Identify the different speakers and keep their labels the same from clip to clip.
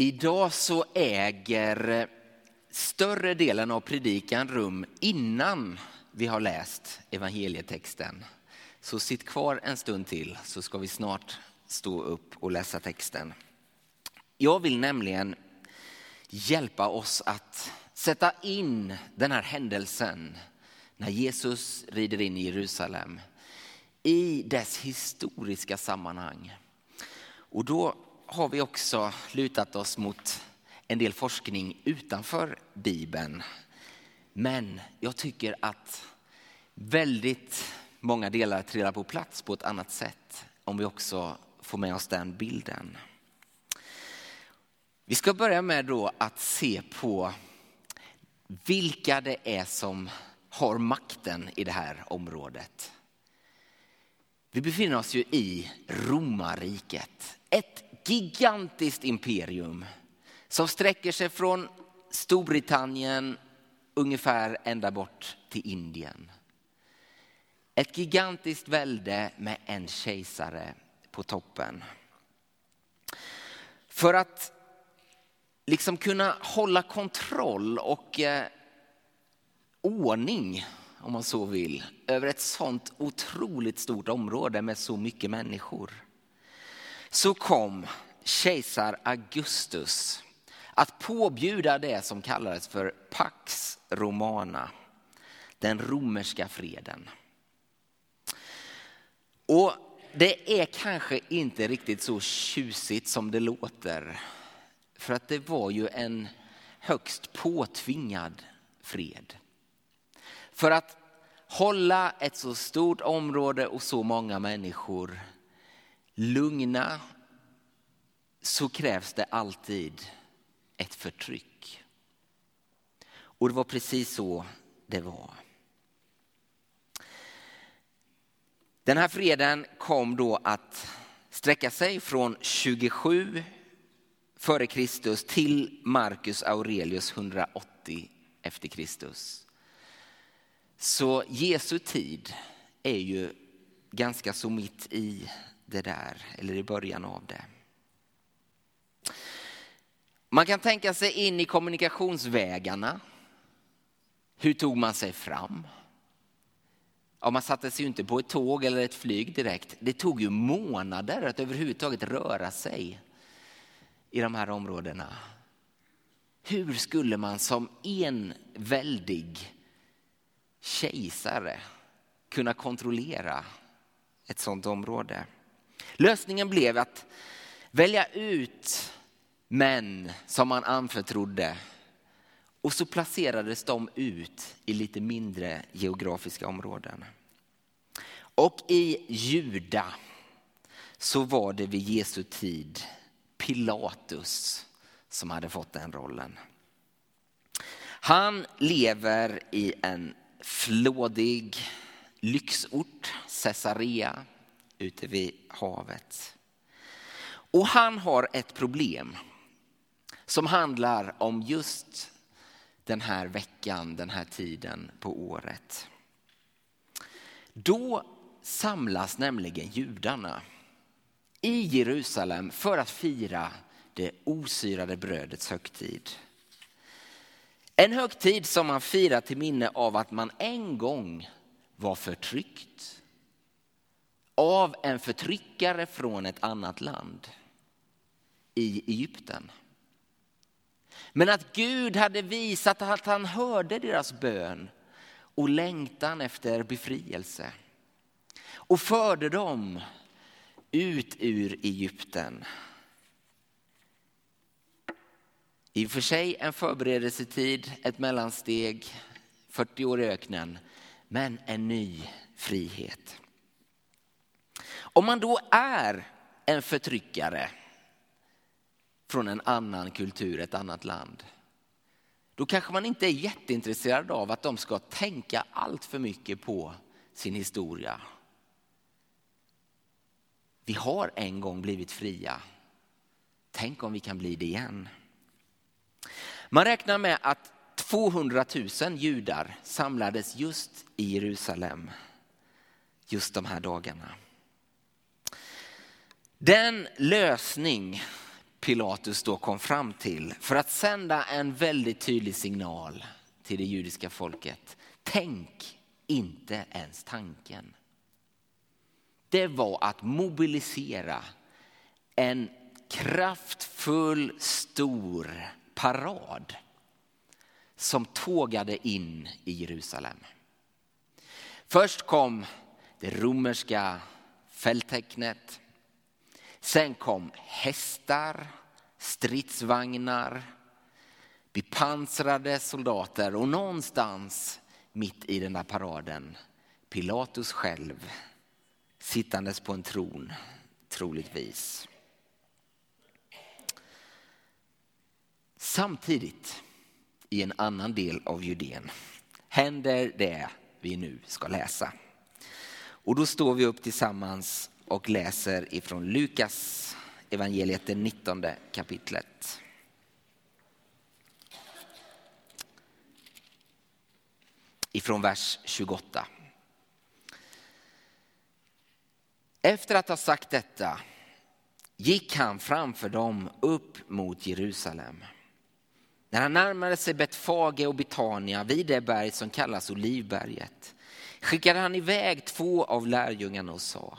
Speaker 1: Idag så äger större delen av predikan rum innan vi har läst evangelietexten. Så sitt kvar en stund till så ska vi snart stå upp och läsa texten. Jag vill nämligen hjälpa oss att sätta in den här händelsen när Jesus rider in i Jerusalem i dess historiska sammanhang. Och då har vi också lutat oss mot en del forskning utanför Bibeln. Men jag tycker att väldigt många delar trillar på plats på ett annat sätt om vi också får med oss den bilden. Vi ska börja med då att se på vilka det är som har makten i det här området. Vi befinner oss ju i romarriket, ett gigantiskt imperium som sträcker sig från Storbritannien ungefär ända bort till Indien. Ett gigantiskt välde med en kejsare på toppen. För att liksom kunna hålla kontroll och eh, ordning, om man så vill, över ett sånt otroligt stort område med så mycket människor. Så kom kejsar Augustus att påbjuda det som kallades för Pax Romana, den romerska freden. Och det är kanske inte riktigt så tjusigt som det låter. För att det var ju en högst påtvingad fred. För att hålla ett så stort område och så många människor lugna så krävs det alltid ett förtryck. Och det var precis så det var. Den här freden kom då att sträcka sig från 27 före Kristus till Marcus Aurelius 180 efter Kristus. Så Jesu tid är ju ganska så mitt i det där, eller i början av det. Man kan tänka sig in i kommunikationsvägarna. Hur tog man sig fram? Ja, man satte sig ju inte på ett tåg eller ett flyg direkt. Det tog ju månader att överhuvudtaget röra sig i de här områdena. Hur skulle man som en väldig kejsare kunna kontrollera ett sådant område? Lösningen blev att välja ut män som man anförtrodde och så placerades de ut i lite mindre geografiska områden. Och i Juda så var det vid Jesu tid Pilatus som hade fått den rollen. Han lever i en flådig lyxort, Caesarea, ute vid havet. Och han har ett problem som handlar om just den här veckan, den här tiden på året. Då samlas nämligen judarna i Jerusalem för att fira det osyrade brödets högtid. En högtid som man firar till minne av att man en gång var förtryckt av en förtryckare från ett annat land i Egypten. Men att Gud hade visat att han hörde deras bön och längtan efter befrielse och förde dem ut ur Egypten. I och för sig en förberedelsetid, ett mellansteg, 40 år i öknen, men en ny frihet. Om man då är en förtryckare från en annan kultur, ett annat land. Då kanske man inte är jätteintresserad av att de ska tänka allt för mycket på sin historia. Vi har en gång blivit fria. Tänk om vi kan bli det igen. Man räknar med att 200 000 judar samlades just i Jerusalem just de här dagarna. Den lösning Pilatus då kom fram till för att sända en väldigt tydlig signal till det judiska folket. Tänk inte ens tanken. Det var att mobilisera en kraftfull stor parad som tågade in i Jerusalem. Först kom det romerska fälttecknet. Sen kom hästar, stridsvagnar, bepansrade soldater och någonstans mitt i den där paraden Pilatus själv sittandes på en tron, troligtvis. Samtidigt, i en annan del av Judeen, händer det vi nu ska läsa. Och då står vi upp tillsammans och läser ifrån Lukas evangeliet, det 19 kapitlet. Ifrån vers 28. Efter att ha sagt detta gick han framför dem upp mot Jerusalem. När han närmade sig Betfage och Betania vid det berg som kallas Olivberget skickade han iväg två av lärjungarna och sa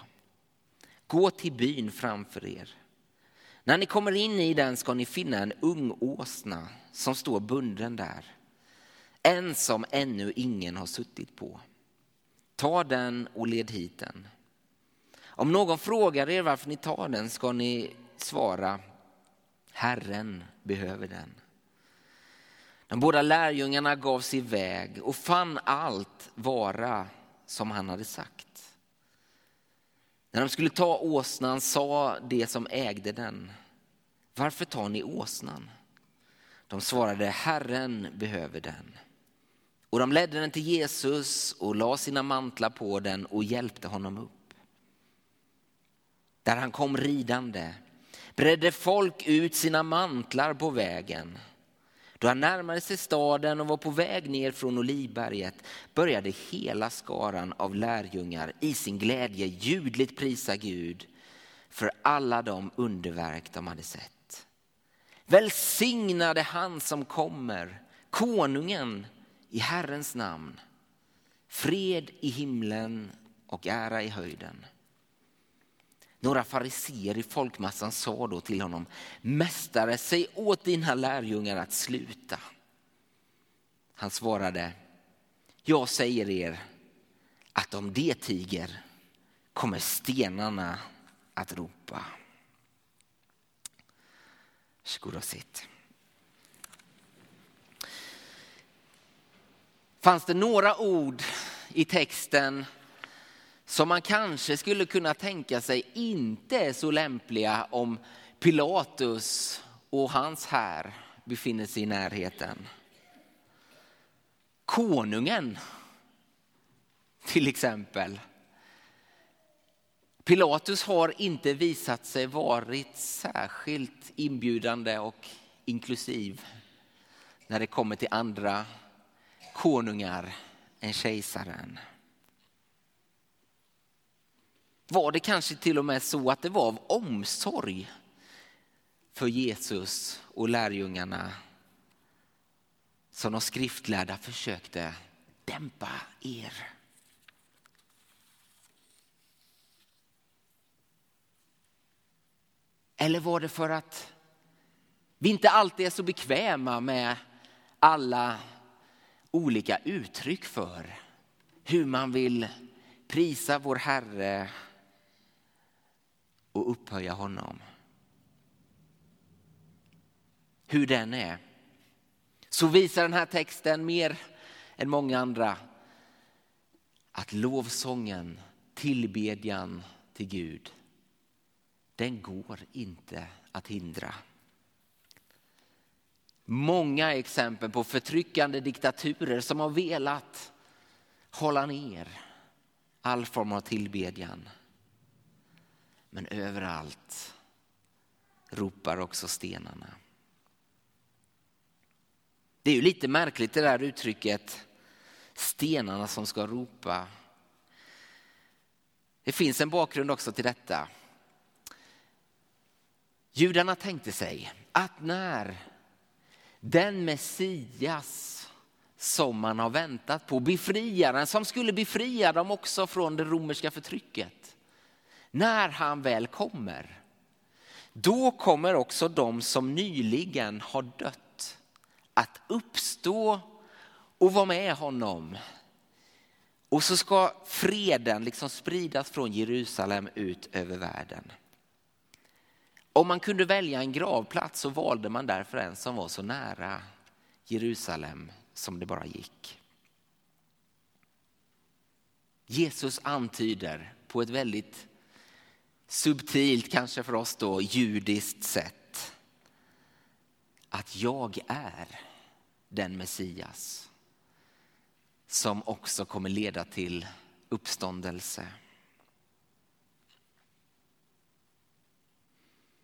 Speaker 1: Gå till byn framför er. När ni kommer in i den ska ni finna en ung åsna som står bunden där. En som ännu ingen har suttit på. Ta den och led hit den. Om någon frågar er varför ni tar den ska ni svara Herren behöver den. De båda lärjungarna gav sig iväg och fann allt vara som han hade sagt. När de skulle ta åsnan sa de som ägde den, varför tar ni åsnan? De svarade, Herren behöver den. Och de ledde den till Jesus och la sina mantlar på den och hjälpte honom upp. Där han kom ridande bredde folk ut sina mantlar på vägen. Då han närmade sig staden och var på väg ner från Olivberget började hela skaran av lärjungar i sin glädje ljudligt prisa Gud för alla de underverk de hade sett. Välsignade han som kommer, konungen i Herrens namn. Fred i himlen och ära i höjden. Några fariseer i folkmassan sa då till honom, Mästare, säg åt dina lärjungar att sluta. Han svarade, jag säger er att om det tiger kommer stenarna att ropa. Varsågod och sitt. Fanns det några ord i texten som man kanske skulle kunna tänka sig inte är så lämpliga om Pilatus och hans här befinner sig i närheten. Konungen till exempel. Pilatus har inte visat sig varit särskilt inbjudande och inklusiv när det kommer till andra konungar än kejsaren. Var det kanske till och med så att det var av omsorg för Jesus och lärjungarna som de skriftlärda försökte dämpa er. Eller var det för att vi inte alltid är så bekväma med alla olika uttryck för hur man vill prisa vår Herre och upphöja honom. Hur den är så visar den här texten mer än många andra att lovsången, tillbedjan till Gud, den går inte att hindra. Många exempel på förtryckande diktaturer som har velat hålla ner all form av tillbedjan. Men överallt ropar också stenarna. Det är ju lite märkligt det där uttrycket stenarna som ska ropa. Det finns en bakgrund också till detta. Judarna tänkte sig att när den Messias som man har väntat på, befriaren som skulle befria dem också från det romerska förtrycket. När han väl kommer, då kommer också de som nyligen har dött att uppstå och vara med honom. Och så ska freden liksom spridas från Jerusalem ut över världen. Om man kunde välja en gravplats så valde man därför en som var så nära Jerusalem som det bara gick. Jesus antyder på ett väldigt subtilt, kanske för oss då, judiskt sätt att jag är den Messias som också kommer leda till uppståndelse.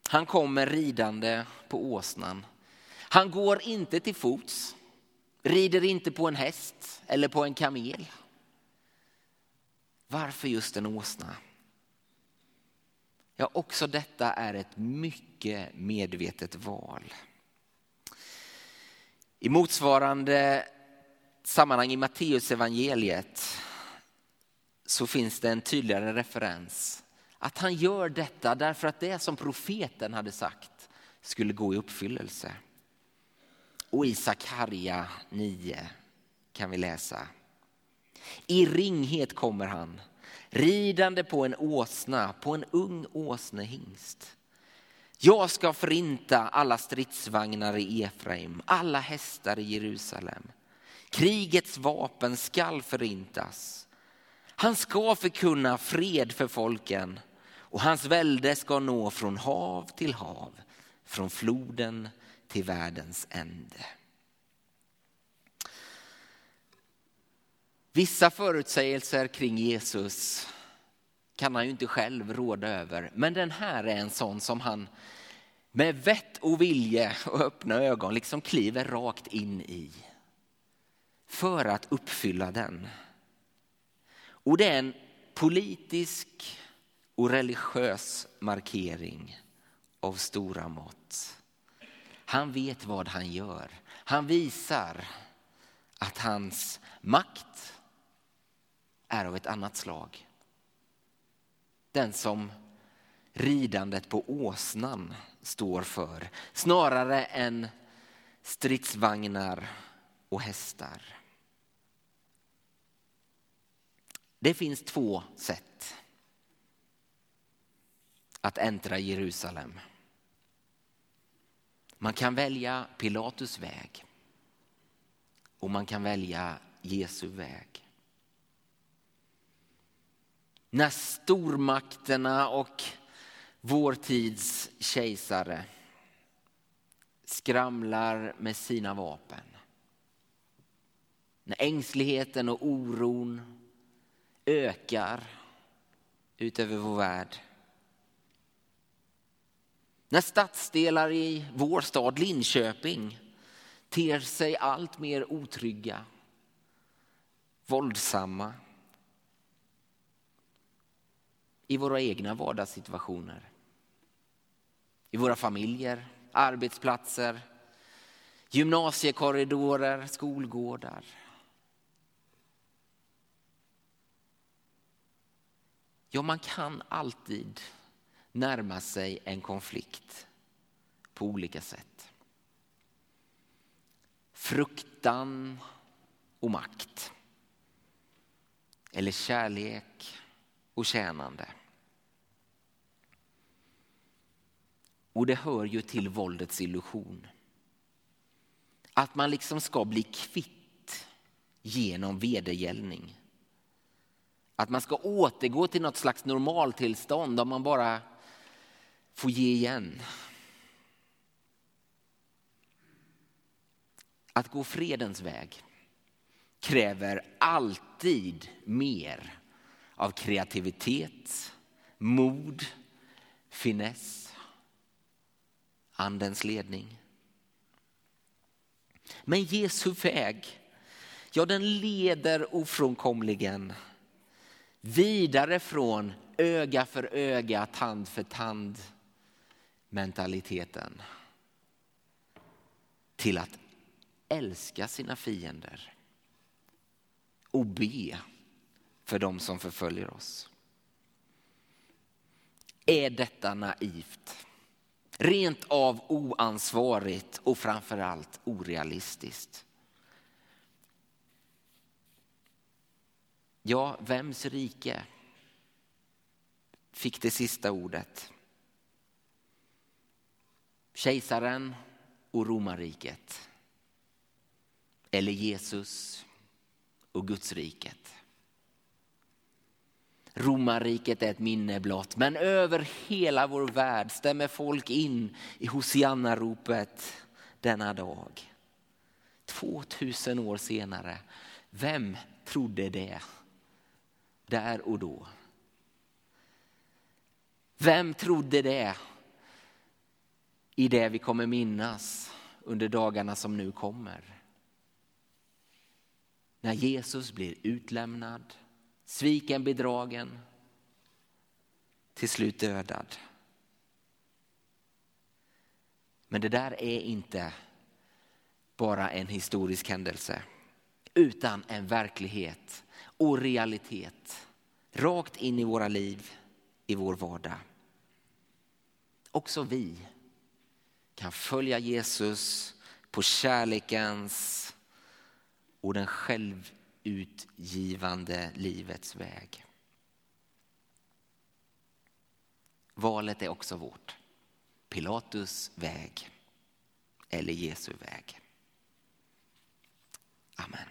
Speaker 1: Han kommer ridande på åsnan. Han går inte till fots, rider inte på en häst eller på en kamel. Varför just en åsna? Ja, också detta är ett mycket medvetet val. I motsvarande sammanhang i Matteus evangeliet så finns det en tydligare referens. Att han gör detta därför att det som profeten hade sagt skulle gå i uppfyllelse. Och i Sakarja 9 kan vi läsa. I ringhet kommer han, ridande på en åsna, på en ung åsnehingst. Jag ska förinta alla stridsvagnar i Efraim, alla hästar i Jerusalem. Krigets vapen skall förintas. Han ska förkunna fred för folken och hans välde ska nå från hav till hav, från floden till världens ände. Vissa förutsägelser kring Jesus kan han ju inte själv råda över. Men den här är en sån som han med vett och vilje och öppna ögon liksom kliver rakt in i. För att uppfylla den. Och det är en politisk och religiös markering av stora mått. Han vet vad han gör. Han visar att hans makt är av ett annat slag. Den som ridandet på åsnan står för, snarare än stridsvagnar och hästar. Det finns två sätt att äntra Jerusalem. Man kan välja Pilatus väg och man kan välja Jesu väg. När stormakterna och vår tids kejsare skramlar med sina vapen. När ängsligheten och oron ökar utöver vår värld. När stadsdelar i vår stad Linköping ter sig allt mer otrygga, våldsamma. I våra egna vardagssituationer. I våra familjer, arbetsplatser, gymnasiekorridorer, skolgårdar. Ja, man kan alltid närma sig en konflikt på olika sätt. Fruktan och makt. Eller kärlek och tjänande. Och det hör ju till våldets illusion. Att man liksom ska bli kvitt genom vedergällning. Att man ska återgå till något slags normaltillstånd om man bara får ge igen. Att gå fredens väg kräver alltid mer av kreativitet, mod, finess, andens ledning. Men Jesu väg, ja den leder ofrånkomligen vidare från öga för öga, tand för tand mentaliteten till att älska sina fiender och be för dem som förföljer oss. Är detta naivt? Rent av oansvarigt och framförallt orealistiskt. Ja, vems rike fick det sista ordet? Kejsaren och romarriket? Eller Jesus och Gudsriket? Romarriket är ett minne blott, men över hela vår värld stämmer folk in i Hosianna-ropet denna dag. 2000 år senare, vem trodde det där och då? Vem trodde det i det vi kommer minnas under dagarna som nu kommer? När Jesus blir utlämnad sviken, bedragen, till slut dödad. Men det där är inte bara en historisk händelse utan en verklighet och realitet rakt in i våra liv, i vår vardag. Också vi kan följa Jesus på kärlekens och den själv utgivande livets väg. Valet är också vårt. Pilatus väg eller Jesu väg. Amen.